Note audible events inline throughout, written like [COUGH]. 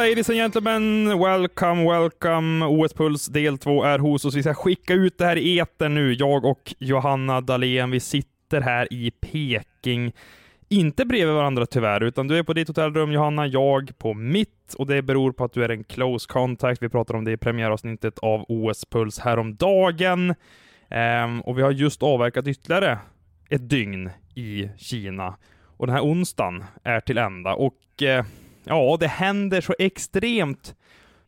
Ladies and gentlemen, welcome, welcome. OS Puls del 2 är hos oss. Vi ska skicka ut det här i etern nu. Jag och Johanna Dahlén, vi sitter här i Peking. Inte bredvid varandra tyvärr, utan du är på ditt hotellrum Johanna, jag på mitt och det beror på att du är en close contact. Vi pratade om det i premiäravsnittet av OS Puls häromdagen. um, och vi har just avverkat ytterligare ett dygn i Kina. Och den här onsdagen är till ända och uh, ja, det händer så extremt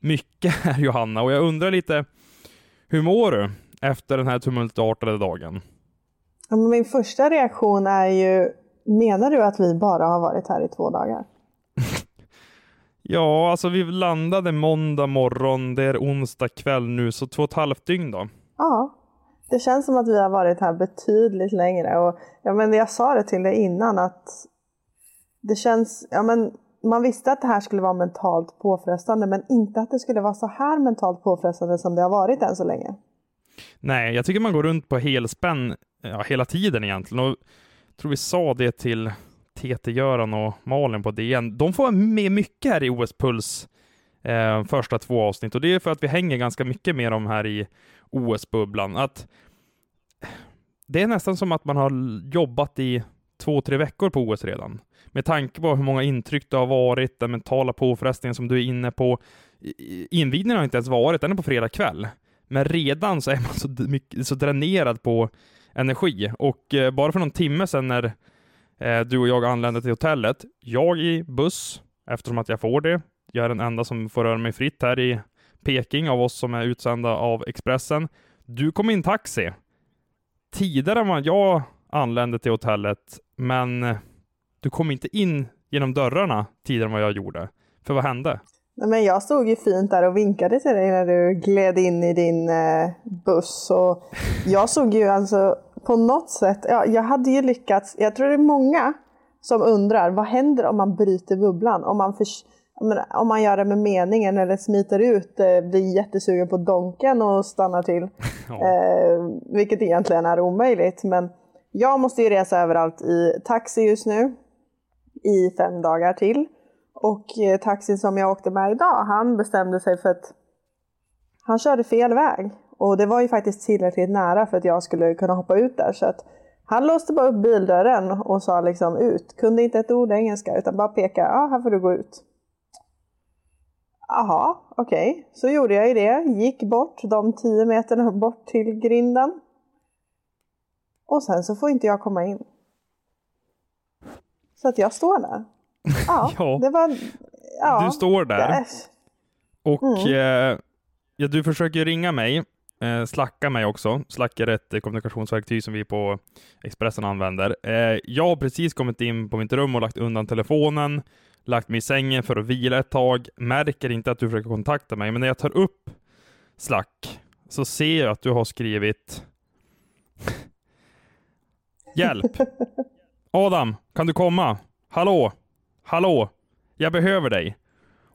mycket här Johanna och jag undrar lite, hur mår du efter den här tumultartade dagen? Ja, Min första reaktion är ju, menar du att vi bara har varit här i två dagar? [LAUGHS] Ja, alltså vi landade måndag morgon, det är onsdag kväll nu, så två och ett halvt dygn då. Ja, det känns som att vi har varit här betydligt längre. Och, ja, men jag sa det till dig innan att det känns, ja, men man visste att det här skulle vara mentalt påfrestande men inte att det skulle vara så här mentalt påfrestande som det har varit än så länge. Nej, jag tycker man går runt på helspänn ja, hela tiden egentligen. Och jag tror vi sa det till TT-Göran och Malin på DN. De får med mycket här i OS Puls eh, första två avsnitt och det är för att vi hänger ganska mycket med dem här i OS-bubblan. Att det är nästan som att man har jobbat i två, tre veckor på OS redan. Med tanke på hur många intryck det har varit, den mentala påfrestningen som du är inne på. Invigningen har inte ens varit, den är på fredag kväll. Men redan så är man så, mycket, så dränerad på energi. Och eh, bara för någon timme sedan när eh, du och jag anlände till hotellet, jag i buss, eftersom att jag får det. Jag är den enda som får röra mig fritt här i Peking av oss som är utsända av Expressen. Du kom i en taxi. Tidigare än vad jag anlände till hotellet, men eh, du kom inte in genom dörrarna tidigare än vad jag gjorde. För vad hände? Nej, men jag stod ju fint där och vinkade till dig när du gled in i din eh, buss. Och jag såg ju alltså på något sätt, ja, jag hade ju lyckats, jag tror det är många som undrar vad händer om man bryter bubblan? Om man, för, om man gör det med meningen eller smiter ut, eh, blir jättesugen på donken och stannar till. [LAUGHS] Ja. Eh, vilket egentligen är omöjligt. Men jag måste ju resa överallt i taxi just nu i fem dagar till. Och eh, taxin som jag åkte med idag, han bestämde sig för att han körde fel väg. Och det var ju faktiskt tillräckligt nära för att jag skulle kunna hoppa ut där. Så att han låste bara upp bildörren och sa liksom ut. Kunde inte ett ord engelska utan bara peka, ja här får du gå ut. Jaha, okej. Okay. Så gjorde jag ju det. Gick bort de tio meterna bort till grinden. Och sen så får inte jag komma in. Så att jag står där. [LAUGHS] Ja, ja. det var... Ja, du står där. Det. Och mm. eh, ja, du försöker ringa mig, eh, slacka mig också. Slack är ett kommunikationsverktyg som vi på Expressen använder. Eh, jag har precis kommit in på mitt rum och lagt undan telefonen, lagt mig i sängen för att vila ett tag. Märker inte att du försöker kontakta mig, men när jag tar upp Slack så ser jag att du har skrivit Hjälp! Adam, kan du komma? Hallå? Hallå? Jag behöver dig.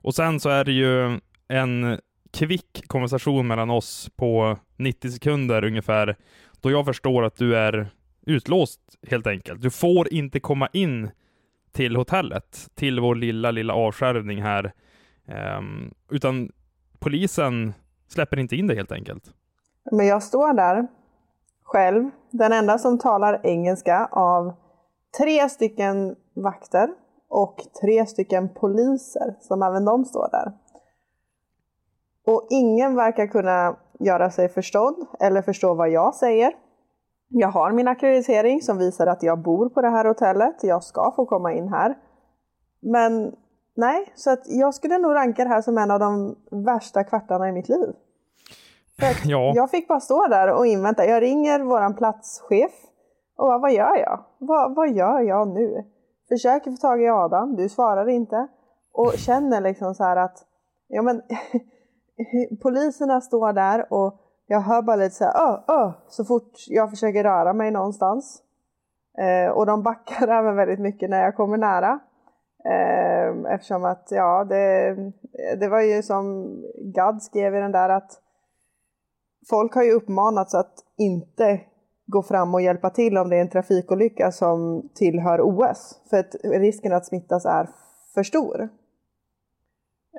Och sen så är det ju en kvick konversation mellan oss på 90 sekunder ungefär, då jag förstår att du är utlåst helt enkelt. Du får inte komma in till hotellet, till vår lilla, lilla avskärmning här, um, utan polisen släpper inte in dig helt enkelt. Men jag står där själv, den enda som talar engelska av tre stycken vakter och tre stycken poliser som även de står där. Och ingen verkar kunna göra sig förstådd eller förstå vad jag säger. Jag har min akkreditering som visar att jag bor på det här hotellet. Jag ska få komma in här. Men nej, så att jag skulle nog ranka det här som en av de värsta kvartarna i mitt liv. [LAUGHS] Ja. Jag fick bara stå där och invänta. Jag ringer våran platschef och bara, vad gör jag? Vad, vad gör jag nu? Försöker få tag i Adam, du svarar inte. Och känner liksom så här att, ja men [LAUGHS] poliserna står där och jag hör bara lite så här, öh, öh, så fort jag försöker röra mig någonstans. Eh, och de backar [LAUGHS] även väldigt mycket när jag kommer nära. Eh, eftersom att, ja, det, det var ju som Gad skrev i den där att folk har ju uppmanats att inte gå fram och hjälpa till om det är en trafikolycka som tillhör OS. För att risken att smittas är för stor.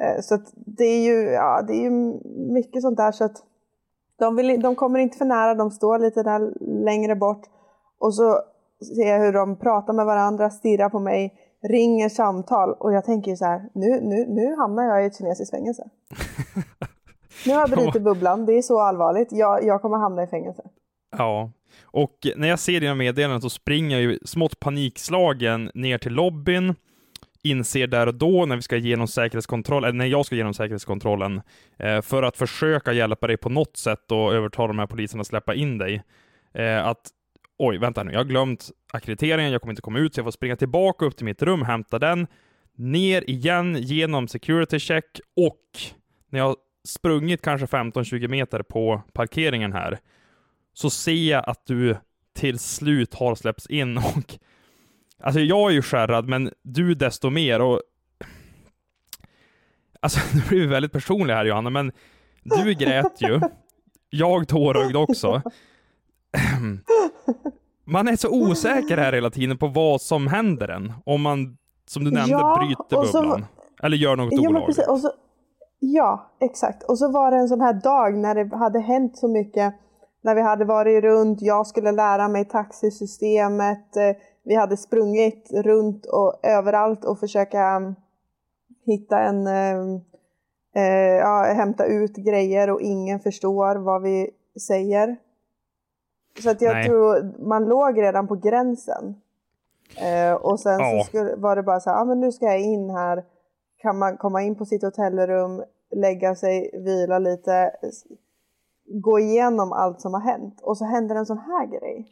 Eh, så att det är ju, ja, det är ju mycket sånt där så att de, vill, de kommer inte för nära, de står lite där längre bort och så ser jag hur de pratar med varandra, stirrar på mig, ringer samtal och jag tänker så här, nu, nu, nu hamnar jag i ett kinesiskt fängelse. [LAUGHS] Nu har jag brutit bubblan, det är så allvarligt, jag, jag kommer hamna i fängelse. Ja, och när jag ser dina meddelanden så springer jag ju smått panikslagen ner till lobbyn, inser där och då när vi ska igenom säkerhetskontroll, eller när jag ska igenom säkerhetskontrollen, eh, för att försöka hjälpa dig på något sätt och övertala de här poliserna att släppa in dig, eh, att oj, vänta nu, jag har glömt akkrediteringen, jag kommer inte komma ut, så jag får springa tillbaka upp till mitt rum, hämta den, ner igen genom security check och när jag sprungit kanske 15-20 meter på parkeringen här, så ser jag att du till slut har släppts in [LAUGHS] och Alltså jag är ju skärrad, men du desto mer och Alltså [LAUGHS] nu blir vi väldigt personliga här Johanna, men du grät ju. Jag tårögd också. [CLEARS THROAT] Man är så osäker här hela tiden på vad som händer en. Om man, som du nämnde, Ja, bryter och så- bubblan. Eller gör något Ja, olagligt. Ja, exakt. Och så var det en sån här dag när det hade hänt så mycket. När vi hade varit runt, jag skulle lära mig taxisystemet. eh, Vi hade sprungit runt och överallt och försöka um, hitta en, eh, eh, ja, hämta ut grejer och ingen förstår vad vi säger. Så att jag Nej. tror man låg redan på gränsen. Eh, och sen Ja. så skulle, var det bara så här, ah, men nu ska jag in här. Kan man komma in på sitt hotellrum, lägga sig, vila lite, gå igenom allt som har hänt. Och så händer en sån här grej.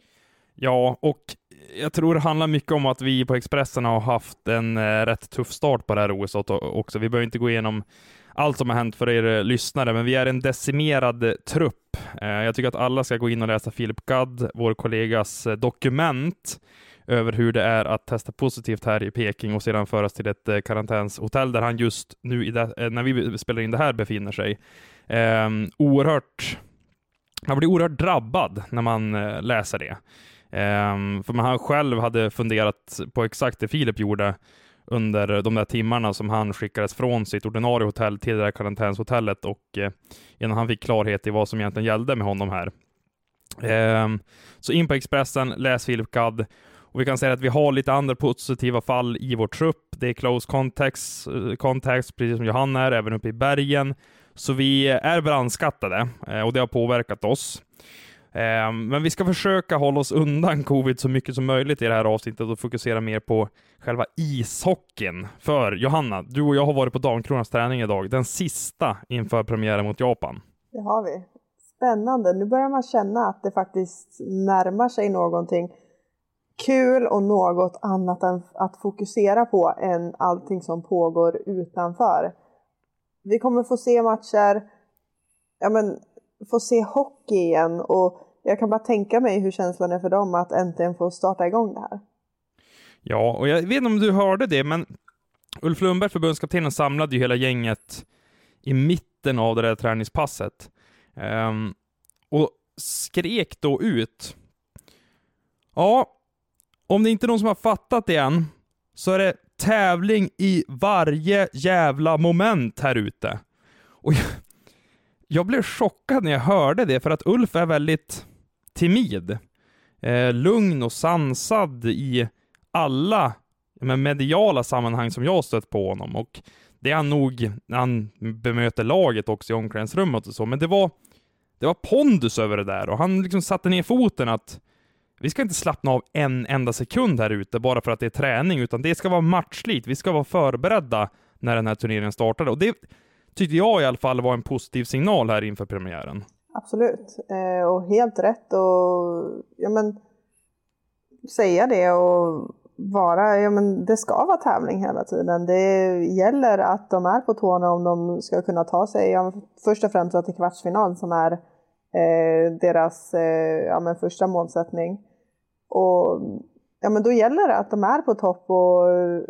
Ja, och jag tror det handlar mycket om att vi på Expressen har haft en eh, rätt tuff start på det här OS också. Vi behöver inte gå igenom allt som har hänt för er eh, lyssnare, men vi är en decimerad eh, trupp. Eh, jag tycker att alla ska gå in och läsa Philip Gadd, vår kollegas eh, dokument över hur det är att testa positivt här i Peking och sedan föras till ett eh, karantänshotell där han just nu, i det, eh, när vi spelar in det här, befinner sig. Eh, oerhört man blir oerhört drabbad när man eh, läser det. Eh, för man han själv hade funderat på exakt det Filip gjorde under de där timmarna som han skickades från sitt ordinarie hotell till det där karantänshotellet och eh, innan han fick klarhet i vad som egentligen gällde med honom här. Ehm, så in på Expressen, läs Filip Gadd och vi kan säga att vi har lite andra positiva fall i vår trupp. Det är close contacts, eh, contacts precis som Johanna är, även uppe i bergen. Så vi är brandskattade eh, och det har påverkat oss. Eh, men vi ska försöka hålla oss undan covid så mycket som möjligt i det här avsnittet och fokusera mer på själva ishockeyn. För Johanna, du och jag har varit på Damkronans träning idag, den sista inför premiären mot Japan. Det har vi. Spännande. Nu börjar man känna att det faktiskt närmar sig någonting kul och något annat än att fokusera på än allting som pågår utanför. Vi kommer få se matcher, ja men få se hockey igen och jag kan bara tänka mig hur känslan är för dem att äntligen få starta igång det här. Ja, och jag vet inte om du hörde det, men Ulf Lundberg, förbundskaptenen, samlade ju hela gänget i mitten av det där träningspasset. um, och skrek då ut. Ja, om det inte är någon som har fattat det än, så är det tävling i varje jävla moment här ute. Och jag, jag blev chockad när jag hörde det, för att Ulf är väldigt timid. Eh, lugn och sansad i alla men, mediala sammanhang som jag har stött på honom. Och det är han nog när han bemöter laget också i omklädningsrummet och så. Men det var, det var pondus över det där och han liksom satte ner foten att vi ska inte slappna av en enda sekund här ute bara för att det är träning, utan det ska vara matchslit. Vi ska vara förberedda när den här turneringen startade. Och det tyckte jag i alla fall var en positiv signal här inför premiären. absolut. Eh, och helt rätt att ja, men, säga det och vara, ja men det ska vara tävling hela tiden. Det gäller att de är på tårna om de ska kunna ta sig, ja, först och främst till kvartsfinal som är eh, deras eh, ja, men första målsättning. Och ja, men då gäller det att de är på topp och eh,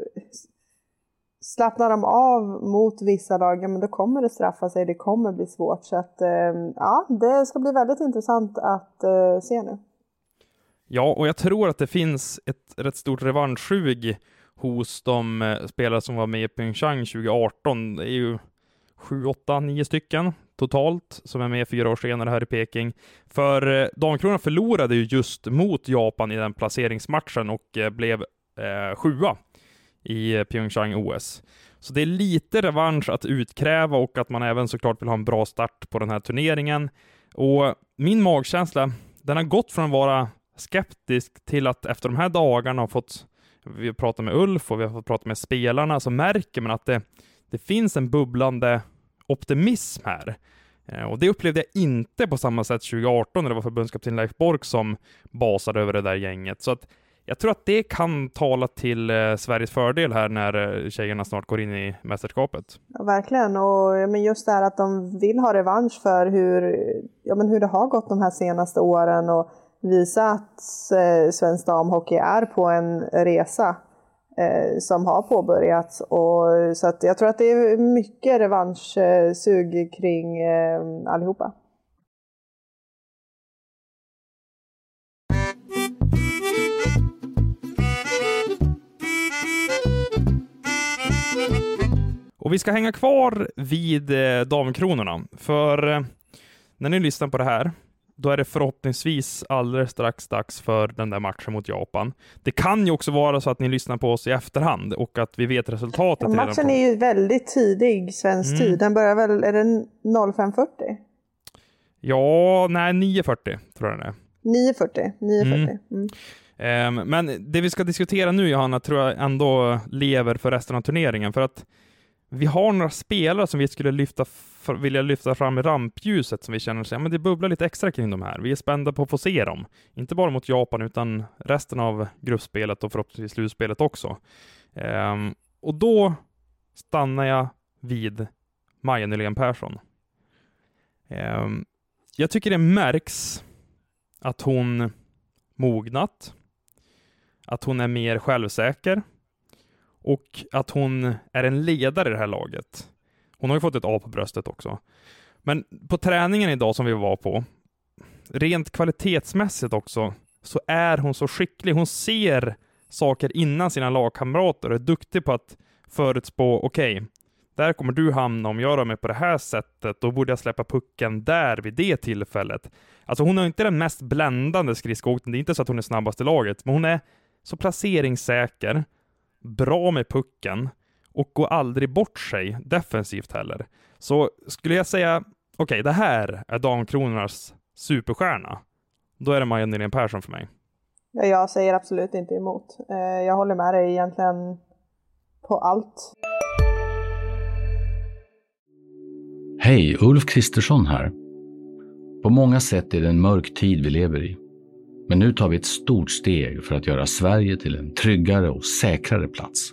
slappnar de av mot vissa lag, ja, men då kommer det straffa sig, det kommer bli svårt. Så att, eh, ja, det ska bli väldigt intressant att eh, se nu. Ja, och jag tror att det finns ett rätt stort revanschsug hos de spelare som var med i Pyeongchang 2018. Det är ju sju, åtta, nio stycken totalt som är med fyra år senare här i Peking. För eh, Damkronan Damkronorna förlorade ju just mot Japan i den placeringsmatchen och eh, blev eh, sjua i eh, Pyeongchang OS. Så det är lite revansch att utkräva och att man även såklart vill ha en bra start på den här turneringen. Och min magkänsla, den har gått från att vara skeptisk till att efter de här dagarna har fått, vi har pratat med Ulf och vi har fått prata med spelarna, så märker man att det, det finns en bubblande optimism här. Eh, och det upplevde jag inte på samma sätt 2018 när det var förbundskapten Leif Bork som basade över det där gänget. Så att jag tror att det kan tala till eh, Sveriges fördel här när eh, tjejerna snart går in i mästerskapet. Ja, verkligen, och men just det här att de vill ha revansch för hur, ja, men hur det har gått de här senaste åren och visa att eh, svensk damhockey är på en resa Eh, som har påbörjats. Och, så att jag tror att det är mycket revanschsug kring eh, allihopa. Och vi ska hänga kvar vid eh, damkronorna, för eh, när ni lyssnar på det här då är det förhoppningsvis alldeles strax dags för den där matchen mot Japan. Det kan ju också vara så att ni lyssnar på oss i efterhand och att vi vet resultatet. Ja, matchen är ju väldigt tidig svensk mm. tid. Den börjar väl, är det 05.40? Ja, nej 9.40 tror jag den är. 9.40. 9.40. Mm. Mm. Um, men det vi ska diskutera nu Johanna, tror jag ändå lever för resten av turneringen, för att vi har några spelare som vi skulle lyfta, vilja lyfta fram i rampljuset som vi känner sig, ja, men det bubblar lite extra kring de här. Vi är spända på att få se dem. Inte bara mot Japan, utan resten av gruppspelet och förhoppningsvis slutspelet också. Ehm, och då stannar jag vid Maja Nylén Persson. Ehm, jag tycker det märks att hon mognat, att hon är mer självsäker, och att hon är en ledare i det här laget. Hon har ju fått ett A på bröstet också. Men på träningen idag som vi var på, rent kvalitetsmässigt också, så är hon så skicklig. Hon ser saker innan sina lagkamrater och är duktig på att förutspå, okej, okay, där kommer du hamna om jag rör mig på det här sättet, då borde jag släppa pucken där vid det tillfället. Alltså hon har inte den mest bländande skridskoåkningen, det är inte så att hon är snabbast i laget, men hon är så placeringssäker bra med pucken och går aldrig bort sig defensivt heller. Så skulle jag säga, okej, okay, det här är Damkronornas superstjärna, då är det Maja Nylén Persson för mig. Ja, jag säger absolut inte emot. Eh, jag håller med dig egentligen på allt. Hej, Ulf Kristersson här. På många sätt är det en mörk tid vi lever i. Men nu tar vi ett stort steg för att göra Sverige till en tryggare och säkrare plats.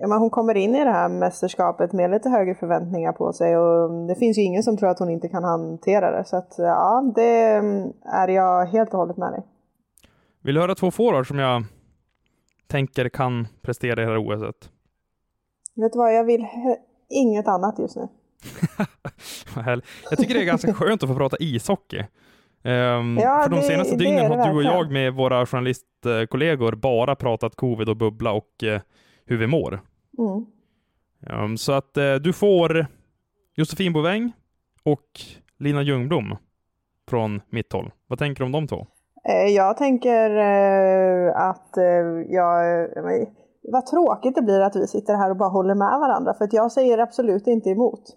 ja, men hon kommer in i det här mästerskapet med lite högre förväntningar på sig och det finns ju ingen som tror att hon inte kan hantera det. Så att ja, det är jag helt och hållet med dig. Vill du höra två forwards som jag tänker kan prestera i det här OSet? Vet du vad, jag vill inget annat just nu. [LAUGHS] jag tycker det är ganska skönt att få prata ishockey. Um, ja, för de senaste det, dygnen det har du och jag med våra journalistkollegor bara pratat covid och bubbla och uh, hur vi mår. Mm. Um, så att uh, du får Josefin Boväng och Lina Ljungblom från mitt håll. Vad tänker du om de två? Eh, jag tänker eh, att eh, jag... Vad tråkigt det blir att vi sitter här och bara håller med varandra, för att jag säger absolut inte emot.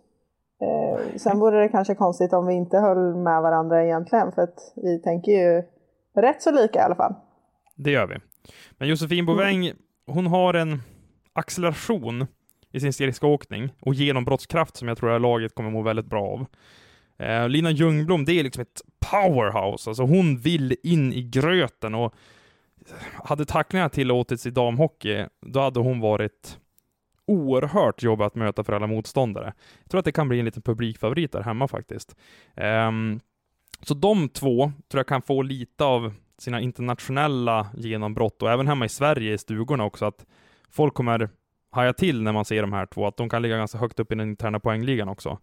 Sen vore det kanske konstigt om vi inte höll med varandra egentligen, för att vi tänker ju rätt så lika i alla fall. Det gör vi. Men Josefin Boväng, mm. hon har en acceleration i sin skridskoåkning och genombrottskraft som jag tror att laget kommer må väldigt bra av. Eh, Lina Ljungblom, det är liksom ett powerhouse. Alltså hon vill in i gröten och hade tacklingarna tillåtits i damhockey, då hade hon varit oerhört jobbig att möta för alla motståndare. Jag tror att det kan bli en liten publikfavorit där hemma faktiskt. Um, så de två tror jag kan få lite av sina internationella genombrott och även hemma i Sverige i stugorna också, att folk kommer haja till när man ser de här två, att de kan ligga ganska högt upp i den interna poängligan också.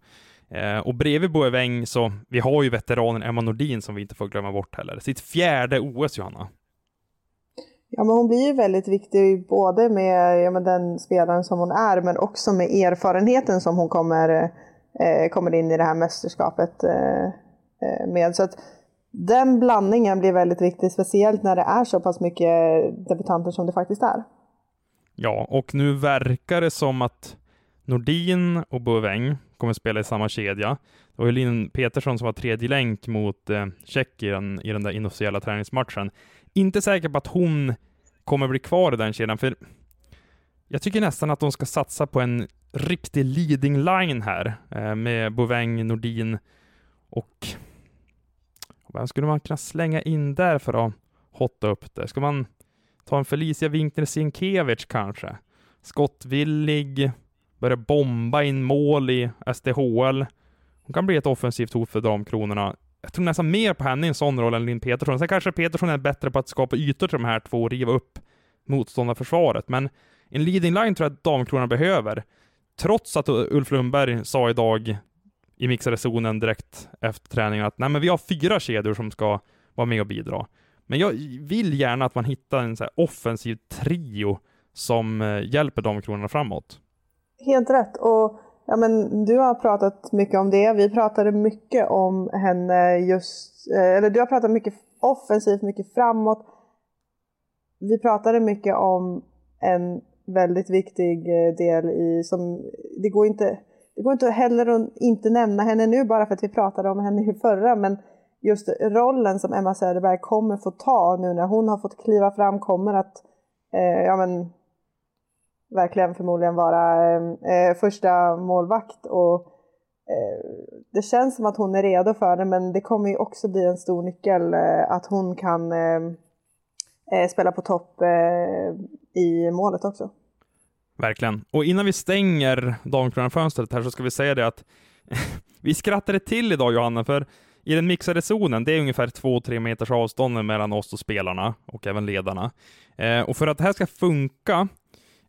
Eh, och bredvid Boeväng så, vi har ju veteranen Emma Nordin som vi inte får glömma bort heller. Sitt fjärde OS, Johanna. Ja, men hon blir ju väldigt viktig både med, ja, med den spelaren som hon är, men också med erfarenheten som hon kommer, eh, kommer in i det här mästerskapet eh, eh, med. Så att den blandningen blir väldigt viktig, speciellt när det är så pass mycket debutanter som det faktiskt är. Ja, och nu verkar det som att Nordin och Boväng kommer spela i samma kedja. Det var ju Linn Petersson som var tredje länk mot eh, Tjeckien i den där inofficiella träningsmatchen. Inte säker på att hon kommer bli kvar i den kedjan, för jag tycker nästan att de ska satsa på en riktig leading line här eh, med Boväng, Nordin och vem skulle man kunna slänga in där för att hotta upp det? Ska man ta en Felicia Winkner Sienkiewicz kanske? Skottvillig, börjar bomba in mål i SDHL. Hon kan bli ett offensivt hot för Damkronorna. Jag tror nästan mer på henne i en sån roll än Linn Petersson. Sen kanske Petersson är bättre på att skapa ytor till de här två och riva upp motståndarförsvaret, men en leading line tror jag att Damkronorna behöver. Trots att Ulf Lundberg sa idag i mixade zonen direkt efter träningen att nej, men vi har fyra kedjor som ska vara med och bidra. Men jag vill gärna att man hittar en så offensiv trio som eh, hjälper de kronorna framåt. Helt rätt. Och ja, men, du har pratat mycket om det. Vi pratade mycket om henne just, eh, eller du har pratat mycket offensivt, mycket framåt. Vi pratade mycket om en väldigt viktig eh, del i som, det går inte, det går inte heller att inte nämna henne nu bara för att vi pratade om henne i förra, men just rollen som Emma Söderberg kommer få ta nu när hon har fått kliva fram, kommer att eh, ja, men, verkligen förmodligen vara eh, eh, första målvakt. Och, eh, det känns som att hon är redo för det, men det kommer ju också bli en stor nyckel eh, att hon kan eh, eh spela på topp eh, i målet också. Verkligen. Och innan vi stänger damkronarfönstret här så ska vi säga det att [LAUGHS] vi skrattade till idag Johanna, för i den mixade zonen, det är ungefär 2-3 meters avstånd mellan oss och spelarna och även ledarna. Eh, och för att det här ska funka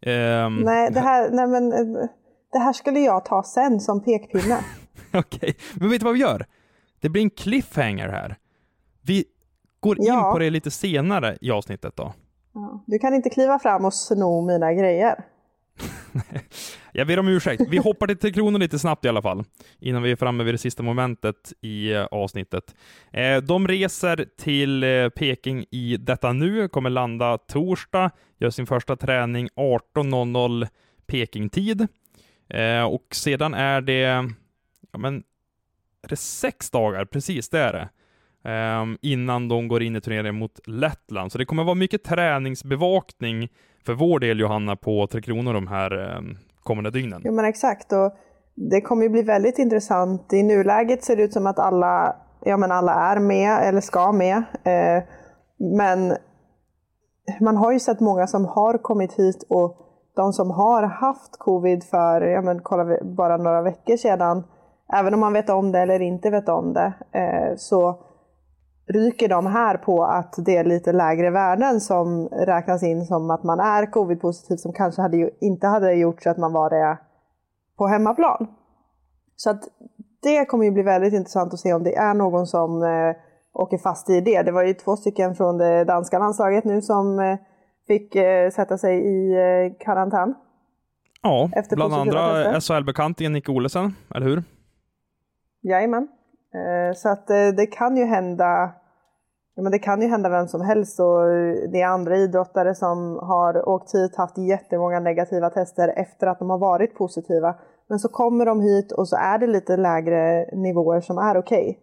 Um... Nej, det här, nej men, det här skulle jag ta sen som pekpinne. [LAUGHS] Okej, okay. men vet du vad vi gör? Det blir en cliffhanger här. Vi går ja. in på det lite senare i avsnittet då. Ja. Du kan inte kliva fram och sno mina grejer. [LAUGHS] jag ber om ursäkt. Vi hoppar till Tre Kronor lite snabbt i alla fall, innan vi är framme vid det sista momentet i eh, avsnittet. Eh, de reser till eh, Peking i detta nu, kommer landa torsdag, gör sin första träning 18.00 Peking-tid. Och sedan är det, ja men, är det sex dagar? Precis, det är det. Ehm, innan de går in i turneringen mot Lettland. Så det kommer vara mycket träningsbevakning för vår del Johanna på Tre Kronor de här eh, kommande dygnen. Jo men exakt och det kommer ju bli väldigt intressant. I nuläget ser det ut som att alla, ja, men alla är med eller ska med. Eh, men man har ju sett många som har kommit hit och de som har haft covid för, ja men kolla bara några veckor sedan, även om man vet om det eller inte vet om det, eh, så ryker de här på att det är lite lägre värden som räknas in som att man är covid-positiv som kanske hade ju, inte hade gjort så att man var det på hemmaplan. Så att det kommer ju bli väldigt intressant att se om det är någon som eh, åker fast i det. Det var ju två stycken från det danska landslaget nu som eh, fick eh, sätta sig i eh, karantän. Ja, bland andra SHL-bekantingen Nick Olesen, eller hur? Jajamän. Eh, så att eh, det kan ju hända Ja, men det kan ju hända vem som helst och det är andra idrottare som har åkt hit, haft jättemånga negativa tester efter att de har varit positiva. Men så kommer de hit och så är det lite lägre nivåer som är okej.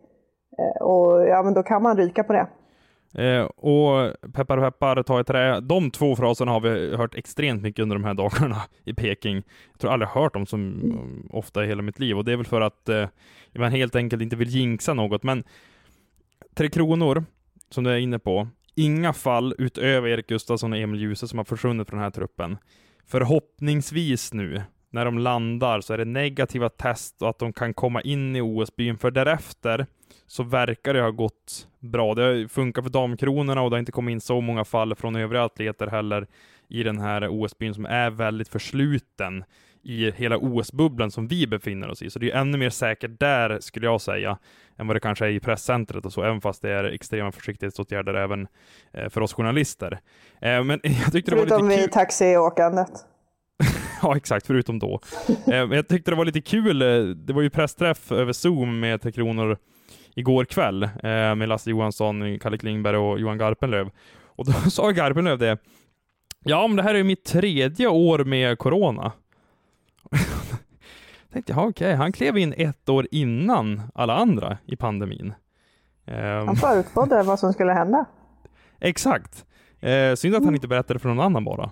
Okay. Och ja, men då kan man ryka på det. Eh, och peppar peppar, ta i trä. De två fraserna har vi hört extremt mycket under de här [LAUGHS] dagarna i Peking. Jag tror aldrig hört dem så mm. ofta i hela mitt liv och det är väl för att eh, man helt enkelt inte vill jinxa något. Men Tre Kronor, som du är inne på, inga fall utöver Erik Gustafsson och Emil Djuse som har försvunnit från den här truppen. Förhoppningsvis nu, när de landar, så är det negativa test och att de kan komma in i OS-byn, för därefter så verkar det ha gått bra. Det har funkat för damkronorna och det har inte kommit in så många fall från övriga atleter heller i den här OS-byn som är väldigt försluten i hela OS-bubblan som vi befinner oss i. Så det är ännu mer säkert där, skulle jag säga, än vad det kanske är i presscentret och så, även fast det är extrema försiktighetsåtgärder även eh, för oss journalister. Eh, men [LAUGHS] jag tyckte förutom det var lite kul... vid taxiåkandet. [LAUGHS] ja, exakt, förutom då. [LAUGHS] eh, men jag tyckte det var lite kul, det var ju pressträff över Zoom med Tre Kronor igår kväll med Lasse Johansson, Kalle Klingberg och Johan Garpenlöv. Och då sa Garpenlöv det, ja men det här är mitt tredje år med corona. [LAUGHS] tänkte jag, okej, okay, han klev in ett år innan alla andra i pandemin. Um, han förutspådde vad som skulle hända. Exakt. Eh, synd att han inte berättade för någon annan bara.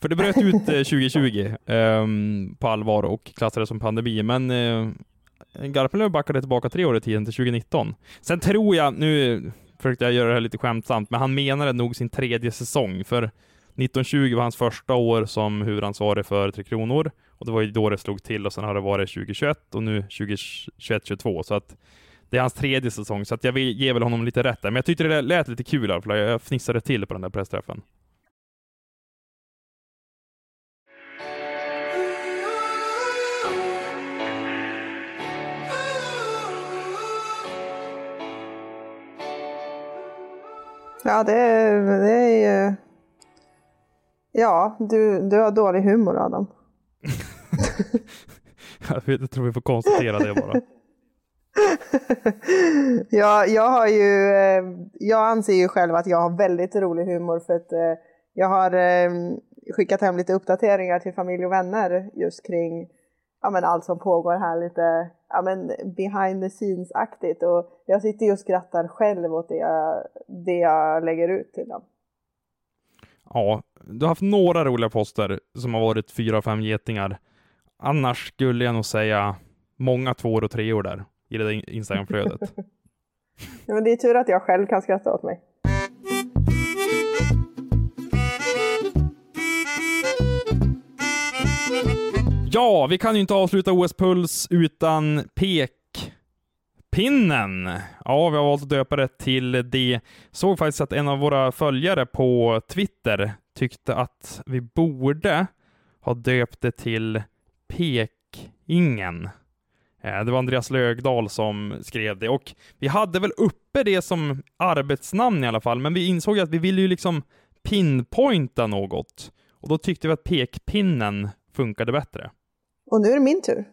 För det bröt ut 2020 eh, [LAUGHS] på allvar och klassades som pandemi, men eh, Garpenlöv backade tillbaka tre år i tiden till 2019. Sen tror jag, nu försökte jag göra det här lite skämtsamt, men han menade nog sin tredje säsong, för 1920 var hans första år som huvudansvarig för Tre Kronor och det var ju då det slog till och sen har det varit 2021 och nu 2021-22 så att det är hans tredje säsong så att jag ger väl honom lite rätt där. Men jag tyckte det lät lite kul i alla fall. Jag fnissade till på den där pressträffen. Ja, det är, det är ju... Ja, du, du har dålig humor Adam. [LAUGHS] jag tror vi får konstatera det bara. [LAUGHS] ja, jag har ju, eh, jag anser ju själv att jag har väldigt rolig humor för att eh, jag har eh, skickat hem lite uppdateringar till familj och vänner just kring ja, men allt som pågår här lite ja, men behind the scenes-aktigt och jag sitter ju och skrattar själv åt det jag, det jag lägger ut till dem. Ja, du har haft några roliga poster som har varit fyra, fem getingar. Annars skulle jag nog säga många tvåor och treor där i det där Instagramflödet. [LAUGHS] ja, men det är tur att jag själv kan skratta åt mig. Ja, vi kan ju inte avsluta OS Puls utan pekpinnen. Ja, vi har valt att döpa det till det. Såg faktiskt att en av våra följare på Twitter tyckte att vi borde ha döpt det till Pekingen. Eh, det var Andreas Lögdal som skrev det och vi hade väl uppe det som arbetsnamn i alla fall, men vi insåg att vi ville ju liksom pinpointa något och då tyckte vi att pekpinnen funkade bättre. Och nu är det min tur.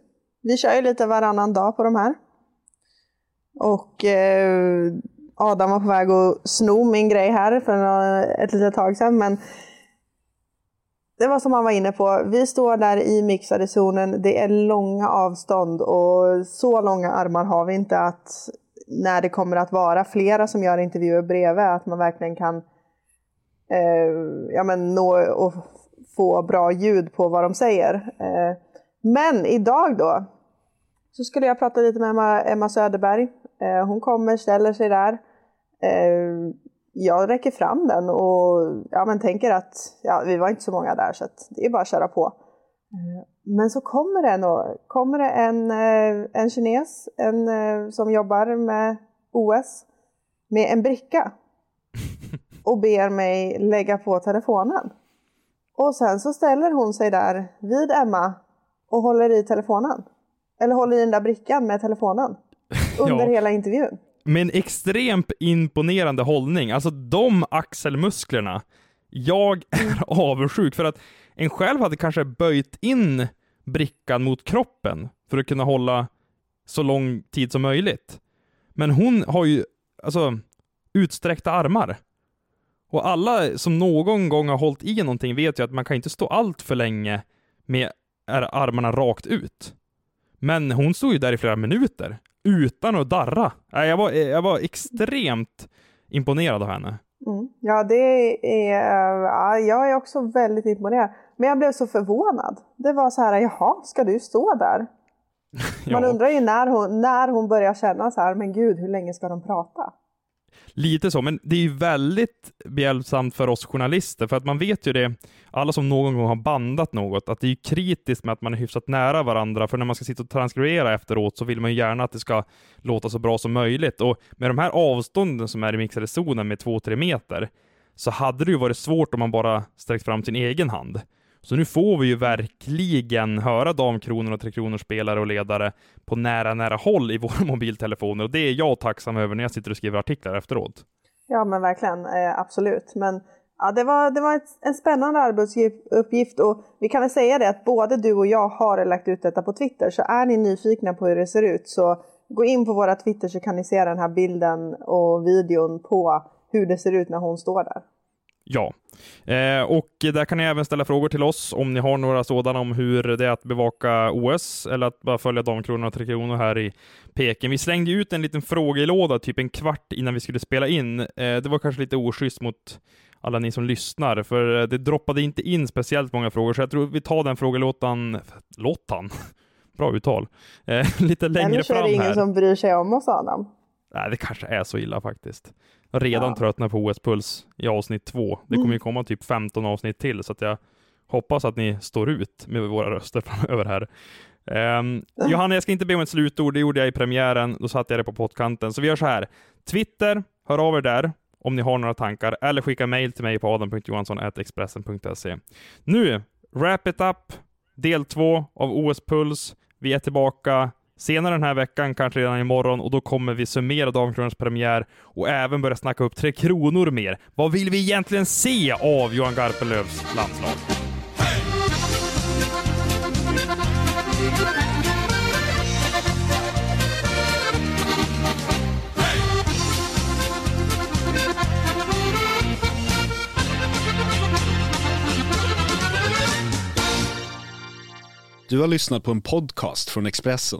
Vi kör ju lite varannan dag på de här. Och eh, Adam var på väg att sno min grej här för ett litet tag sedan, men det var som han var inne på, vi står där i mixade zonen, det är långa avstånd och så långa armar har vi inte att när det kommer att vara flera som gör intervjuer bredvid, att man verkligen kan eh, ja, men nå och få bra ljud på vad de säger. Eh, men idag då, så skulle jag prata lite med Emma, Emma Söderberg. Eh, hon kommer, ställer sig där. Eh, jag räcker fram den och ja, men tänker att ja, vi var inte så många där så det är bara att köra på. Eh, men så kommer det, en, kommer det en, eh, en kines en, eh, som jobbar med OS med en bricka [LAUGHS] och ber mig lägga på telefonen. Och sen så ställer hon sig där vid Emma och håller i telefonen. Eller håller i den där brickan med telefonen [LAUGHS] under ja. hela intervjun med en extremt imponerande hållning. Alltså de axelmusklerna. Jag är [LAUGHS] avundsjuk för att en själv hade kanske böjt in brickan mot kroppen för att kunna hålla så lång tid som möjligt. Men hon har ju alltså utsträckta armar. Och alla som någon gång har hållit i någonting vet ju att man kan inte stå allt för länge med armarna rakt ut. Men hon stod ju där i flera minuter utan att darra. Jag var, jag var extremt imponerad av henne. Mm. Ja, det är, ja, jag är också väldigt imponerad. Men jag blev så förvånad. Det var så här, jaha, ska du stå där? [LAUGHS] Man ja. undrar ju när hon, när hon börjar känna så här, men gud, hur länge ska de prata? Lite så, men det är ju väldigt behjälpsamt för oss journalister, för att man vet ju det, alla som någon gång har bandat något, att det är kritiskt med att man är hyfsat nära varandra, för när man ska sitta och transkribera efteråt så vill man ju gärna att det ska låta så bra som möjligt. Och med de här avstånden som är i mixade zonen med 2-3 meter, så hade det ju varit svårt om man bara sträckt fram sin egen hand. Så nu får vi ju verkligen höra Damkronor och Tre Kronor spelare och ledare på nära, nära håll i våra [LAUGHS] mobiltelefoner och det är jag tacksam över när jag sitter och skriver artiklar efteråt. Ja, men verkligen, eh, absolut. Men ja, det var, det var ett, en spännande arbetsuppgift och vi kan väl säga det att både du och jag har lagt ut detta på Twitter, så är ni nyfikna på hur det ser ut så gå in på våra Twitter så kan ni se den här bilden och videon på hur det ser ut när hon står där. Ja, eh, och där kan ni även ställa frågor till oss om ni har några sådana om hur det är att bevaka OS eller att bara följa Damkronorna och Tre Kronor här i Peking. Vi slängde ut en liten frågelåda typ en kvart innan vi skulle spela in. Eh, det var kanske lite oschysst mot alla ni som lyssnar, för det droppade inte in speciellt många frågor, så jag tror vi tar den frågelåtan, låtan, [LAUGHS] bra uttal, eh, [LAUGHS] lite längre fram här. Eller så är det ingen som bryr sig om oss Adam. Nej, det kanske är så illa faktiskt. Har redan ja. tröttnat på OS-puls i avsnitt två. Det kommer ju mm. komma typ 15 avsnitt till, så att jag hoppas att ni står ut med våra röster [LAUGHS] framöver här. Um, Johanna, jag ska inte be om ett slutord, det gjorde jag i premiären, då satte jag det på pottkanten. Så vi gör så här, Twitter, hör av er där om ni har några tankar, eller skicka mail till mig på adam.johansson.expressen.se. Nu, wrap it up, del två av OS-puls. Vi är tillbaka senare den här veckan, kanske redan imorgon, och då kommer vi summera Damkronans premiär och även börja snacka upp Tre Kronor mer. Vad vill vi egentligen se av Johan Garpenlövs landslag? Du har lyssnat på en podcast från Expressen.